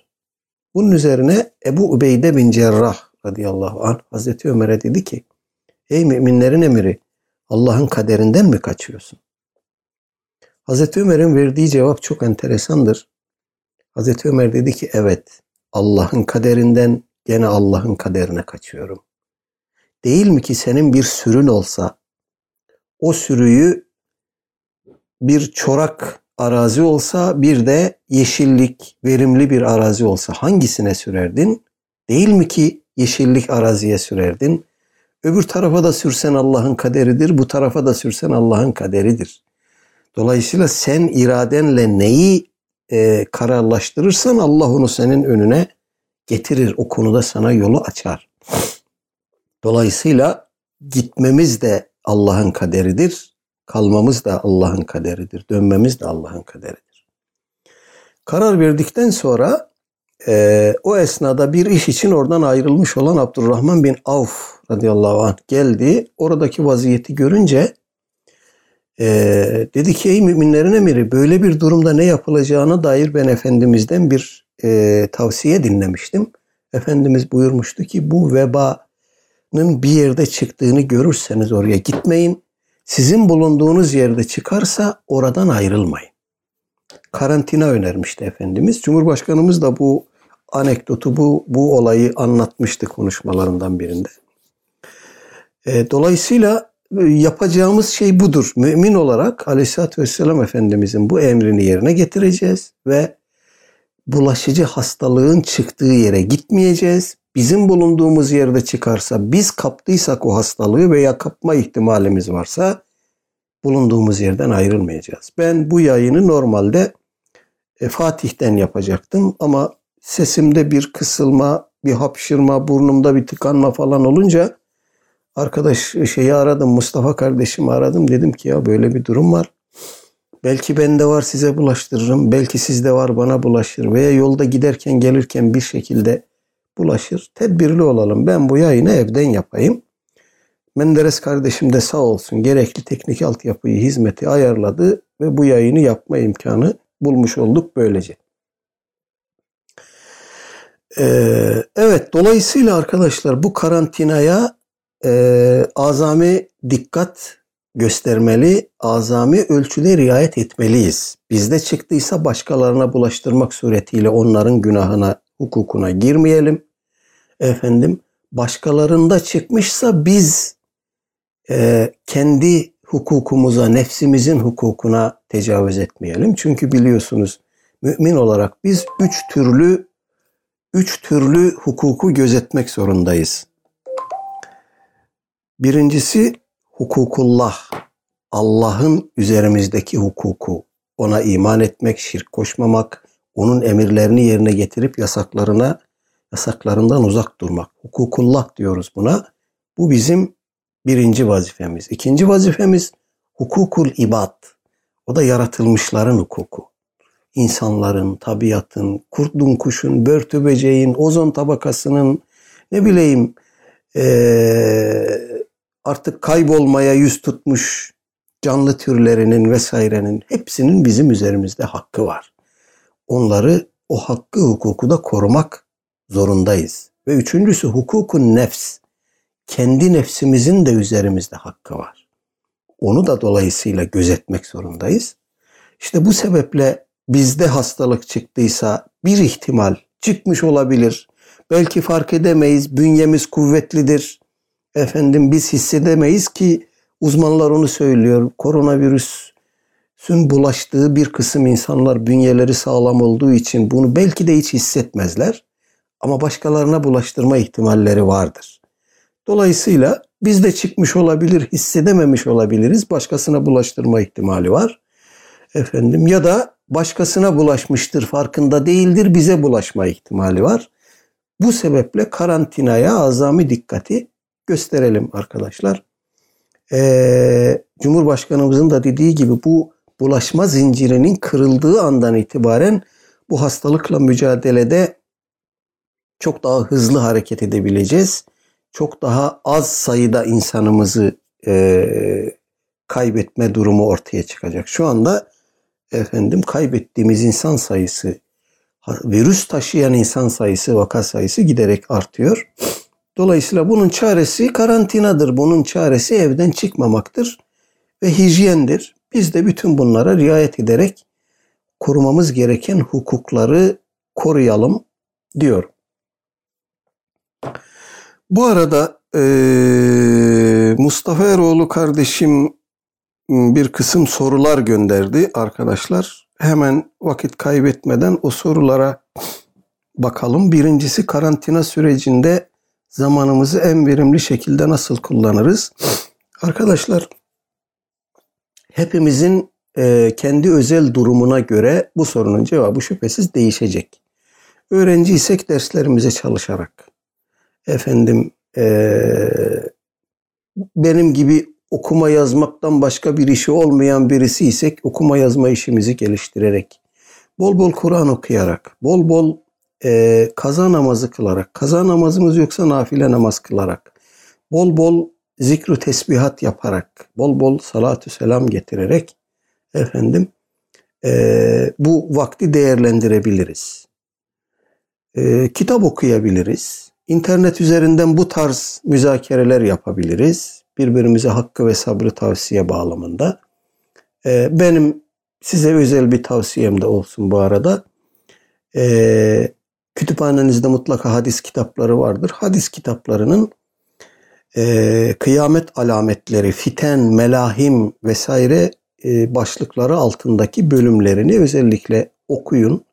Bunun üzerine Ebu Ubeyde bin Cerrah radıyallahu anh Hazreti Ömer'e dedi ki Ey müminlerin emiri Allah'ın kaderinden mi kaçıyorsun? Hazreti Ömer'in verdiği cevap çok enteresandır. Hazreti Ömer dedi ki evet Allah'ın kaderinden gene Allah'ın kaderine kaçıyorum. Değil mi ki senin bir sürün olsa o sürüyü bir çorak arazi olsa bir de yeşillik, verimli bir arazi olsa hangisine sürerdin? Değil mi ki yeşillik araziye sürerdin? Öbür tarafa da sürsen Allah'ın kaderidir, bu tarafa da sürsen Allah'ın kaderidir. Dolayısıyla sen iradenle neyi e, kararlaştırırsan Allah onu senin önüne getirir. O konuda sana yolu açar. Dolayısıyla gitmemiz de Allah'ın kaderidir. Kalmamız da Allah'ın kaderidir. Dönmemiz de Allah'ın kaderidir. Karar verdikten sonra e, o esnada bir iş için oradan ayrılmış olan Abdurrahman bin Avf radıyallahu anh geldi. Oradaki vaziyeti görünce e, dedi ki ey müminlerin emiri böyle bir durumda ne yapılacağına dair ben Efendimiz'den bir e, tavsiye dinlemiştim. Efendimiz buyurmuştu ki bu vebanın bir yerde çıktığını görürseniz oraya gitmeyin. Sizin bulunduğunuz yerde çıkarsa oradan ayrılmayın. Karantina önermişti Efendimiz. Cumhurbaşkanımız da bu anekdotu, bu, bu olayı anlatmıştı konuşmalarından birinde. E, dolayısıyla e, yapacağımız şey budur. Mümin olarak Aleyhisselatü Vesselam Efendimizin bu emrini yerine getireceğiz ve bulaşıcı hastalığın çıktığı yere gitmeyeceğiz. Bizim bulunduğumuz yerde çıkarsa biz kaptıysak o hastalığı veya kapma ihtimalimiz varsa bulunduğumuz yerden ayrılmayacağız. Ben bu yayını normalde e, Fatih'ten yapacaktım ama sesimde bir kısılma, bir hapşırma, burnumda bir tıkanma falan olunca arkadaş şeyi aradım, Mustafa kardeşimi aradım. Dedim ki ya böyle bir durum var. Belki bende var size bulaştırırım. Belki sizde var bana bulaşır. Veya yolda giderken gelirken bir şekilde bulaşır. Tedbirli olalım. Ben bu yayını evden yapayım. Menderes kardeşim de sağ olsun gerekli teknik altyapıyı, hizmeti ayarladı ve bu yayını yapma imkanı bulmuş olduk böylece. Ee, evet dolayısıyla arkadaşlar bu karantinaya e, azami dikkat göstermeli, azami ölçüde riayet etmeliyiz. Bizde çıktıysa başkalarına bulaştırmak suretiyle onların günahına, hukukuna girmeyelim. Efendim başkalarında çıkmışsa biz e, kendi hukukumuza, nefsimizin hukukuna tecavüz etmeyelim. Çünkü biliyorsunuz mümin olarak biz üç türlü üç türlü hukuku gözetmek zorundayız. Birincisi hukukullah. Allah'ın üzerimizdeki hukuku. Ona iman etmek, şirk koşmamak, onun emirlerini yerine getirip yasaklarına yasaklarından uzak durmak. Hukukullah diyoruz buna. Bu bizim birinci vazifemiz. İkinci vazifemiz hukukul ibad. O da yaratılmışların hukuku. İnsanların, tabiatın, kurtun kuşun, börtü böceğin, ozon tabakasının, ne bileyim ee, artık kaybolmaya yüz tutmuş canlı türlerinin vesairenin hepsinin bizim üzerimizde hakkı var. Onları o hakkı hukuku da korumak zorundayız. Ve üçüncüsü hukukun nefs. Kendi nefsimizin de üzerimizde hakkı var. Onu da dolayısıyla gözetmek zorundayız. İşte bu sebeple bizde hastalık çıktıysa bir ihtimal çıkmış olabilir. Belki fark edemeyiz. Bünyemiz kuvvetlidir. Efendim biz hissedemeyiz ki uzmanlar onu söylüyor. Koronavirüsün bulaştığı bir kısım insanlar bünyeleri sağlam olduğu için bunu belki de hiç hissetmezler. Ama başkalarına bulaştırma ihtimalleri vardır. Dolayısıyla biz de çıkmış olabilir, hissedememiş olabiliriz. Başkasına bulaştırma ihtimali var. Efendim ya da başkasına bulaşmıştır, farkında değildir, bize bulaşma ihtimali var. Bu sebeple karantinaya azami dikkati gösterelim arkadaşlar. Ee, Cumhurbaşkanımızın da dediği gibi bu bulaşma zincirinin kırıldığı andan itibaren bu hastalıkla mücadelede çok daha hızlı hareket edebileceğiz. Çok daha az sayıda insanımızı e, kaybetme durumu ortaya çıkacak. Şu anda efendim kaybettiğimiz insan sayısı, virüs taşıyan insan sayısı, vaka sayısı giderek artıyor. Dolayısıyla bunun çaresi karantinadır. Bunun çaresi evden çıkmamaktır ve hijyendir. Biz de bütün bunlara riayet ederek korumamız gereken hukukları koruyalım diyor. Bu arada e, Mustafa Eroğlu kardeşim bir kısım sorular gönderdi arkadaşlar. Hemen vakit kaybetmeden o sorulara bakalım. Birincisi karantina sürecinde zamanımızı en verimli şekilde nasıl kullanırız? Arkadaşlar hepimizin e, kendi özel durumuna göre bu sorunun cevabı şüphesiz değişecek. Öğrenciysek derslerimize çalışarak, efendim e, benim gibi okuma yazmaktan başka bir işi olmayan birisi isek okuma yazma işimizi geliştirerek, bol bol Kur'an okuyarak, bol bol e, kaza namazı kılarak, kaza namazımız yoksa nafile namaz kılarak, bol bol zikru tesbihat yaparak, bol bol salatü selam getirerek efendim e, bu vakti değerlendirebiliriz. E, kitap okuyabiliriz. İnternet üzerinden bu tarz müzakereler yapabiliriz. Birbirimize hakkı ve sabrı tavsiye bağlamında. E, benim size özel bir tavsiyem de olsun bu arada. E, kütüphanenizde mutlaka hadis kitapları vardır. Hadis kitaplarının e, kıyamet alametleri, fiten, melahim vesaire e, başlıkları altındaki bölümlerini özellikle okuyun.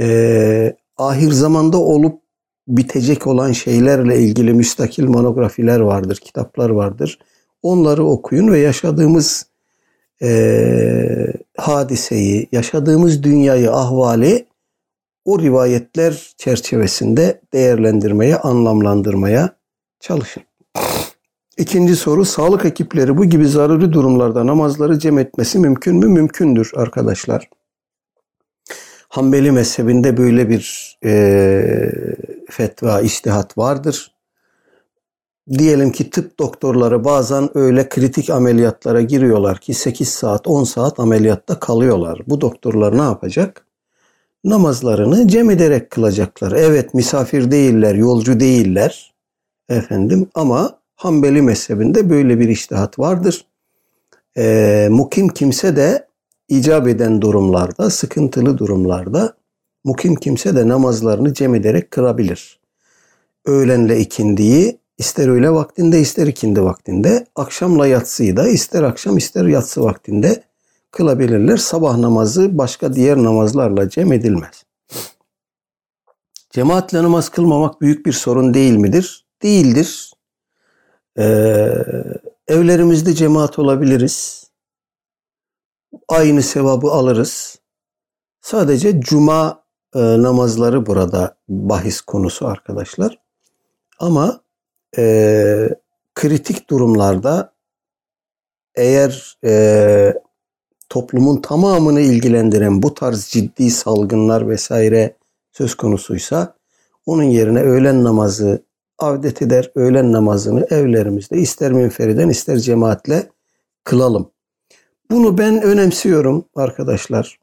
E, ahir zamanda olup bitecek olan şeylerle ilgili müstakil monografiler vardır, kitaplar vardır. Onları okuyun ve yaşadığımız e, hadiseyi, yaşadığımız dünyayı, ahvali o rivayetler çerçevesinde değerlendirmeye, anlamlandırmaya çalışın. İkinci soru sağlık ekipleri bu gibi zaruri durumlarda namazları cem etmesi mümkün mü? Mümkündür arkadaşlar. Hanbeli mezhebinde böyle bir e, fetva, iştihat vardır. Diyelim ki tıp doktorları bazen öyle kritik ameliyatlara giriyorlar ki 8 saat, 10 saat ameliyatta kalıyorlar. Bu doktorlar ne yapacak? Namazlarını cem ederek kılacaklar. Evet misafir değiller, yolcu değiller efendim ama Hanbeli mezhebinde böyle bir iştihat vardır. E, mukim kimse de icap eden durumlarda, sıkıntılı durumlarda mukim kimse de namazlarını cem ederek kırabilir. Öğlenle ikindiyi ister öğle vaktinde ister ikindi vaktinde, akşamla yatsıyı da ister akşam ister yatsı vaktinde kılabilirler. Sabah namazı başka diğer namazlarla cem edilmez. Cemaatle namaz kılmamak büyük bir sorun değil midir? Değildir. Ee, evlerimizde cemaat olabiliriz. Aynı sevabı alırız. Sadece cuma e, namazları burada bahis konusu arkadaşlar. Ama e, kritik durumlarda eğer e, toplumun tamamını ilgilendiren bu tarz ciddi salgınlar vesaire söz konusuysa onun yerine öğlen namazı avdet eder öğlen namazını evlerimizde ister münferiden ister cemaatle kılalım. Bunu ben önemsiyorum arkadaşlar.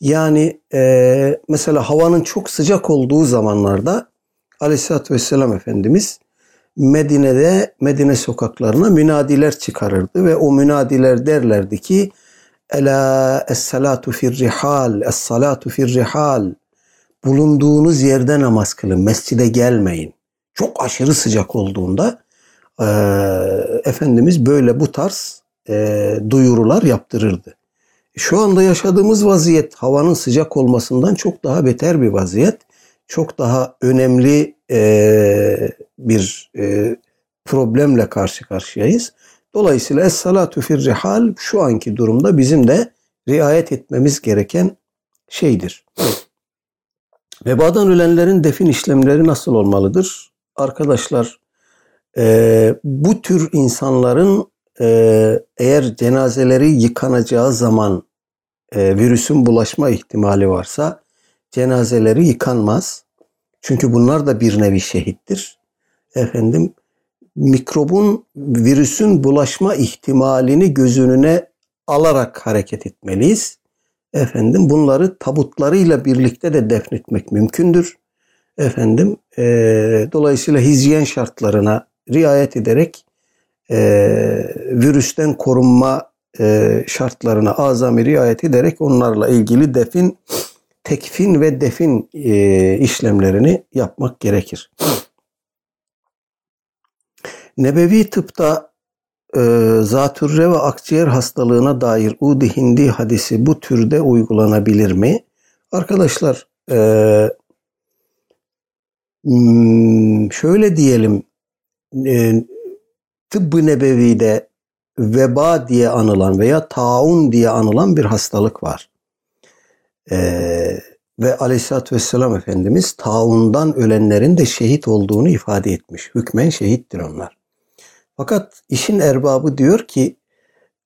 Yani e, mesela havanın çok sıcak olduğu zamanlarda Aleyhisselatü Vesselam Efendimiz Medine'de Medine sokaklarına münadiler çıkarırdı ve o münadiler derlerdi ki Ela es-salatu fir rihal, es-salatu fir rihal. Bulunduğunuz yerde namaz kılın, mescide gelmeyin çok aşırı sıcak olduğunda e, Efendimiz böyle bu tarz e, duyurular yaptırırdı. Şu anda yaşadığımız vaziyet havanın sıcak olmasından çok daha beter bir vaziyet. Çok daha önemli e, bir e, problemle karşı karşıyayız. Dolayısıyla es-salatu fir rihal şu anki durumda bizim de riayet etmemiz gereken şeydir. Vebadan ölenlerin defin işlemleri nasıl olmalıdır? Arkadaşlar e, bu tür insanların e, eğer cenazeleri yıkanacağı zaman e, virüsün bulaşma ihtimali varsa cenazeleri yıkanmaz. Çünkü bunlar da bir nevi şehittir. Efendim mikrobun, virüsün bulaşma ihtimalini göz önüne alarak hareket etmeliyiz. Efendim bunları tabutlarıyla birlikte de defnetmek mümkündür. Efendim e, dolayısıyla hijyen şartlarına riayet ederek e, virüsten korunma e, şartlarına azami riayet ederek onlarla ilgili defin, tekfin ve defin e, işlemlerini yapmak gerekir. Nebevi tıpta e, zatürre ve akciğer hastalığına dair Udi Hindi hadisi bu türde uygulanabilir mi? Arkadaşlar e, şöyle diyelim e, tıbbı nebevide veba diye anılan veya taun diye anılan bir hastalık var. Ee, ve aleyhissalatü vesselam Efendimiz taundan ölenlerin de şehit olduğunu ifade etmiş. Hükmen şehittir onlar. Fakat işin erbabı diyor ki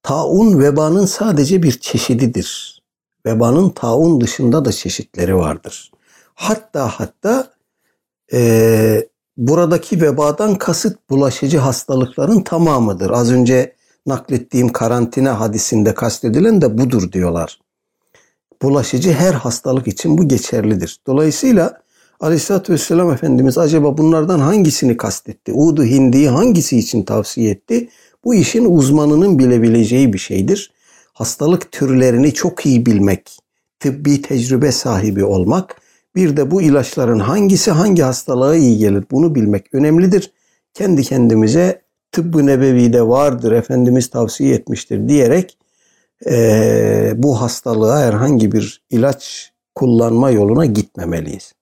taun vebanın sadece bir çeşididir. Vebanın taun dışında da çeşitleri vardır. Hatta hatta e, buradaki vebadan kasıt bulaşıcı hastalıkların tamamıdır. Az önce naklettiğim karantina hadisinde kastedilen de budur diyorlar. Bulaşıcı her hastalık için bu geçerlidir. Dolayısıyla Aleyhisselatü Vesselam Efendimiz acaba bunlardan hangisini kastetti? Udu Hindi'yi hangisi için tavsiye etti? Bu işin uzmanının bilebileceği bir şeydir. Hastalık türlerini çok iyi bilmek, tıbbi tecrübe sahibi olmak, bir de bu ilaçların hangisi hangi hastalığa iyi gelir bunu bilmek önemlidir. Kendi kendimize tıbbı nebevide vardır, Efendimiz tavsiye etmiştir diyerek e, bu hastalığa herhangi bir ilaç kullanma yoluna gitmemeliyiz.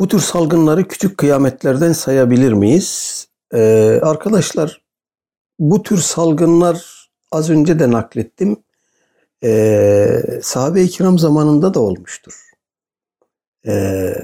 Bu tür salgınları küçük kıyametlerden sayabilir miyiz? Ee, arkadaşlar bu tür salgınlar az önce de naklettim. Ee, sahabe-i kiram zamanında da olmuştur. Ee,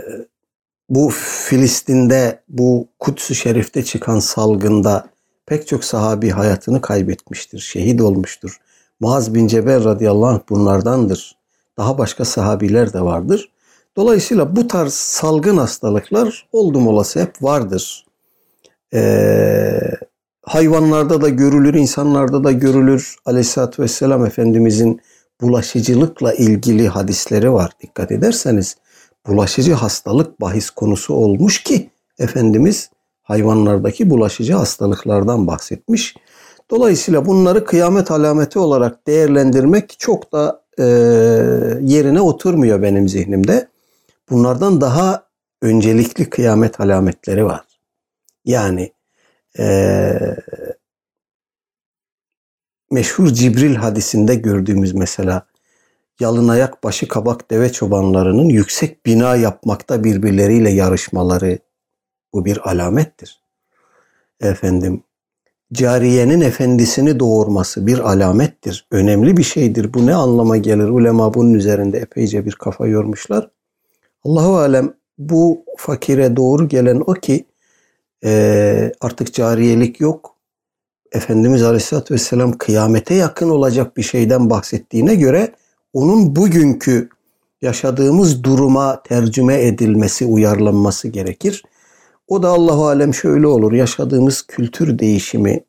bu Filistin'de, bu Kuds-ı Şerif'te çıkan salgında pek çok sahabi hayatını kaybetmiştir, şehit olmuştur. Muaz bin Cebel radıyallahu anh bunlardandır. Daha başka sahabiler de vardır. Dolayısıyla bu tarz salgın hastalıklar oldum olası hep vardır. Ee, hayvanlarda da görülür, insanlarda da görülür. Aleyhisselatü Vesselam Efendimizin bulaşıcılıkla ilgili hadisleri var. Dikkat ederseniz bulaşıcı hastalık bahis konusu olmuş ki Efendimiz hayvanlardaki bulaşıcı hastalıklardan bahsetmiş. Dolayısıyla bunları kıyamet alameti olarak değerlendirmek çok da e, yerine oturmuyor benim zihnimde. Bunlardan daha öncelikli kıyamet alametleri var. Yani e, meşhur Cibril hadisinde gördüğümüz mesela yalın ayak başı kabak deve çobanlarının yüksek bina yapmakta birbirleriyle yarışmaları bu bir alamettir. Efendim cariyenin efendisini doğurması bir alamettir. Önemli bir şeydir. Bu ne anlama gelir? Ulema bunun üzerinde epeyce bir kafa yormuşlar. Allahu alem bu fakire doğru gelen o ki e, artık cariyelik yok. Efendimiz Aleyhisselatü Vesselam kıyamete yakın olacak bir şeyden bahsettiğine göre onun bugünkü yaşadığımız duruma tercüme edilmesi, uyarlanması gerekir. O da Allahu alem şöyle olur. Yaşadığımız kültür değişimi,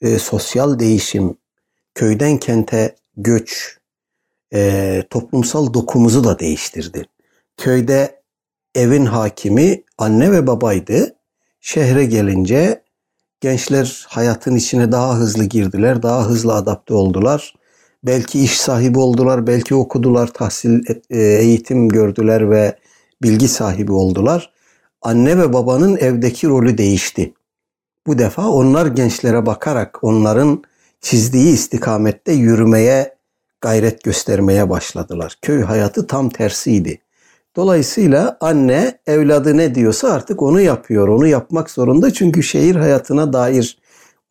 e, sosyal değişim, köyden kente göç, e, toplumsal dokumuzu da değiştirdi. Köyde evin hakimi anne ve babaydı. Şehre gelince gençler hayatın içine daha hızlı girdiler, daha hızlı adapte oldular. Belki iş sahibi oldular, belki okudular, tahsil, e, eğitim gördüler ve bilgi sahibi oldular. Anne ve babanın evdeki rolü değişti. Bu defa onlar gençlere bakarak onların çizdiği istikamette yürümeye gayret göstermeye başladılar. Köy hayatı tam tersiydi. Dolayısıyla anne evladı ne diyorsa artık onu yapıyor. Onu yapmak zorunda çünkü şehir hayatına dair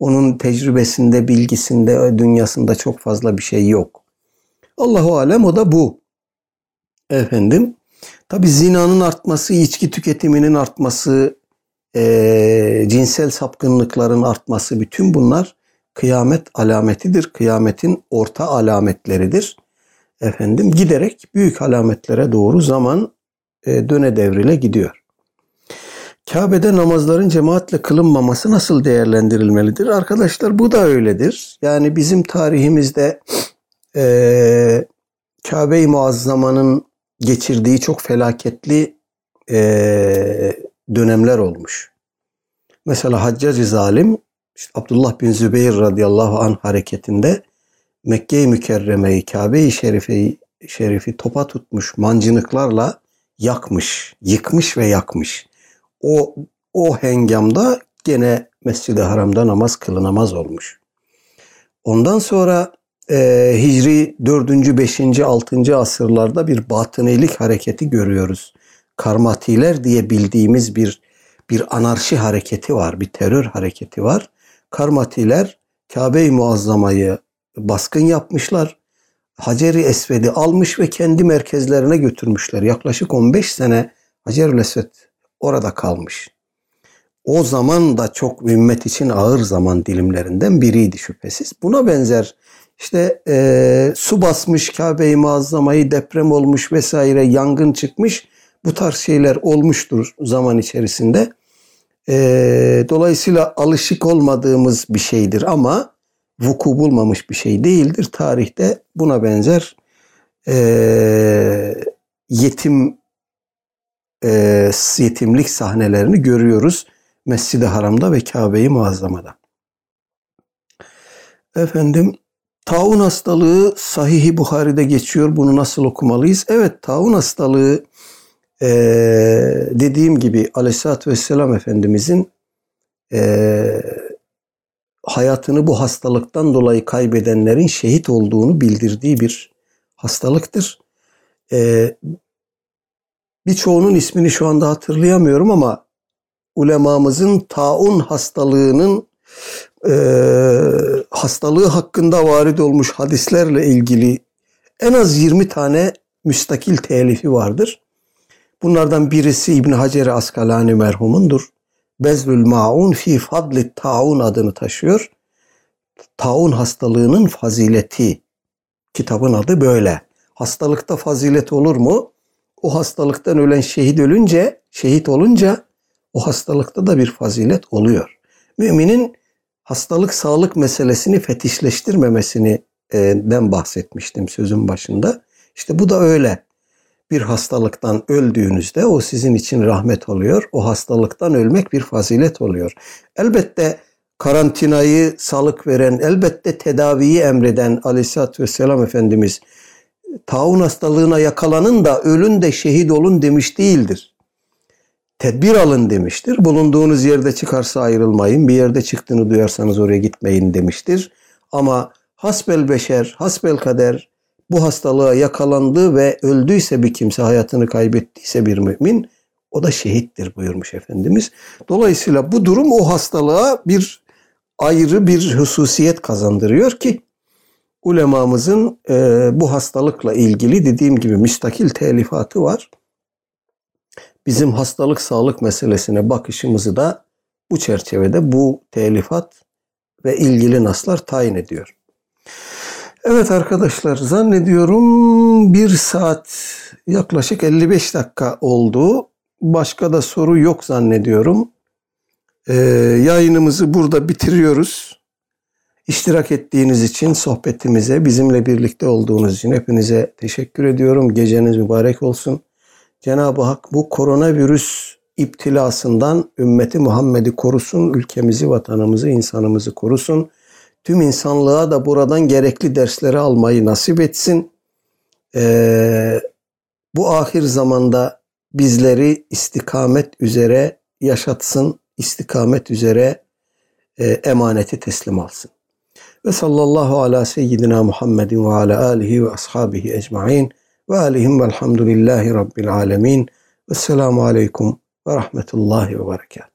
onun tecrübesinde, bilgisinde, dünyasında çok fazla bir şey yok. Allahu alem o da bu. Efendim, tabi zinanın artması, içki tüketiminin artması, e, cinsel sapkınlıkların artması bütün bunlar kıyamet alametidir. Kıyametin orta alametleridir. Efendim giderek büyük alametlere doğru zaman e, döne devrile gidiyor. Kabe'de namazların cemaatle kılınmaması nasıl değerlendirilmelidir? Arkadaşlar bu da öyledir. Yani bizim tarihimizde e, Kabe-i Muazzama'nın geçirdiği çok felaketli e, dönemler olmuş. Mesela Haccacı zalim işte Abdullah bin Zübeyir radıyallahu anh hareketinde Mekke-i Mükerreme'yi, Kabe-i Şerife'yi şerifi topa tutmuş mancınıklarla yakmış, yıkmış ve yakmış. O o hengamda gene Mescid-i Haram'da namaz kılınamaz olmuş. Ondan sonra e, Hicri 4. 5. 6. asırlarda bir batınilik hareketi görüyoruz. Karmatiler diye bildiğimiz bir bir anarşi hareketi var, bir terör hareketi var. Karmatiler Kabe-i Muazzama'yı baskın yapmışlar. Hacer-i Esved'i almış ve kendi merkezlerine götürmüşler. Yaklaşık 15 sene Hacer-i Esved orada kalmış. O zaman da çok ümmet için ağır zaman dilimlerinden biriydi şüphesiz. Buna benzer işte e, su basmış Kabe-i Muazzama'yı deprem olmuş vesaire yangın çıkmış bu tarz şeyler olmuştur zaman içerisinde. E, dolayısıyla alışık olmadığımız bir şeydir ama vuku bulmamış bir şey değildir. Tarihte buna benzer e, yetim e, yetimlik sahnelerini görüyoruz Mescid-i Haram'da ve Kabe-i Muazzama'da. Efendim taun hastalığı Sahih-i Buhari'de geçiyor. Bunu nasıl okumalıyız? Evet taun hastalığı e, dediğim gibi Aleyhisselatü Vesselam Efendimizin e, hayatını bu hastalıktan dolayı kaybedenlerin şehit olduğunu bildirdiği bir hastalıktır. E, birçoğunun ismini şu anda hatırlayamıyorum ama ulemamızın taun hastalığının e, hastalığı hakkında varid olmuş hadislerle ilgili en az 20 tane müstakil telifi vardır. Bunlardan birisi İbn Hacer Askalani merhumundur. Bezlül Maun fi fadli taun adını taşıyor. Taun hastalığının fazileti. Kitabın adı böyle. Hastalıkta fazilet olur mu? O hastalıktan ölen şehit ölünce, şehit olunca o hastalıkta da bir fazilet oluyor. Müminin hastalık sağlık meselesini fetişleştirmemesini ben bahsetmiştim sözün başında. İşte bu da öyle bir hastalıktan öldüğünüzde o sizin için rahmet oluyor. O hastalıktan ölmek bir fazilet oluyor. Elbette karantinayı sağlık veren, elbette tedaviyi emreden Aleyhisselatü Vesselam Efendimiz taun hastalığına yakalanın da ölün de şehit olun demiş değildir. Tedbir alın demiştir. Bulunduğunuz yerde çıkarsa ayrılmayın. Bir yerde çıktığını duyarsanız oraya gitmeyin demiştir. Ama hasbel beşer, hasbel kader bu hastalığa yakalandı ve öldüyse bir kimse hayatını kaybettiyse bir mümin o da şehittir buyurmuş Efendimiz. Dolayısıyla bu durum o hastalığa bir ayrı bir hususiyet kazandırıyor ki ulemamızın e, bu hastalıkla ilgili dediğim gibi müstakil telifatı var. Bizim hastalık sağlık meselesine bakışımızı da bu çerçevede bu telifat ve ilgili naslar tayin ediyor. Evet arkadaşlar zannediyorum bir saat yaklaşık 55 dakika oldu. Başka da soru yok zannediyorum. Ee, yayınımızı burada bitiriyoruz. İştirak ettiğiniz için sohbetimize, bizimle birlikte olduğunuz için hepinize teşekkür ediyorum. Geceniz mübarek olsun. Cenab-ı Hak bu koronavirüs iptilasından ümmeti Muhammed'i korusun, ülkemizi, vatanımızı, insanımızı korusun tüm insanlığa da buradan gerekli dersleri almayı nasip etsin. Ee, bu ahir zamanda bizleri istikamet üzere yaşatsın, istikamet üzere e, emaneti teslim alsın. Ve sallallahu ala seyyidina Muhammedin ve ala alihi ve ashabihi ecmain ve alihim velhamdülillahi rabbil alemin. Vesselamu aleyküm ve rahmetullahi ve berekatuhu.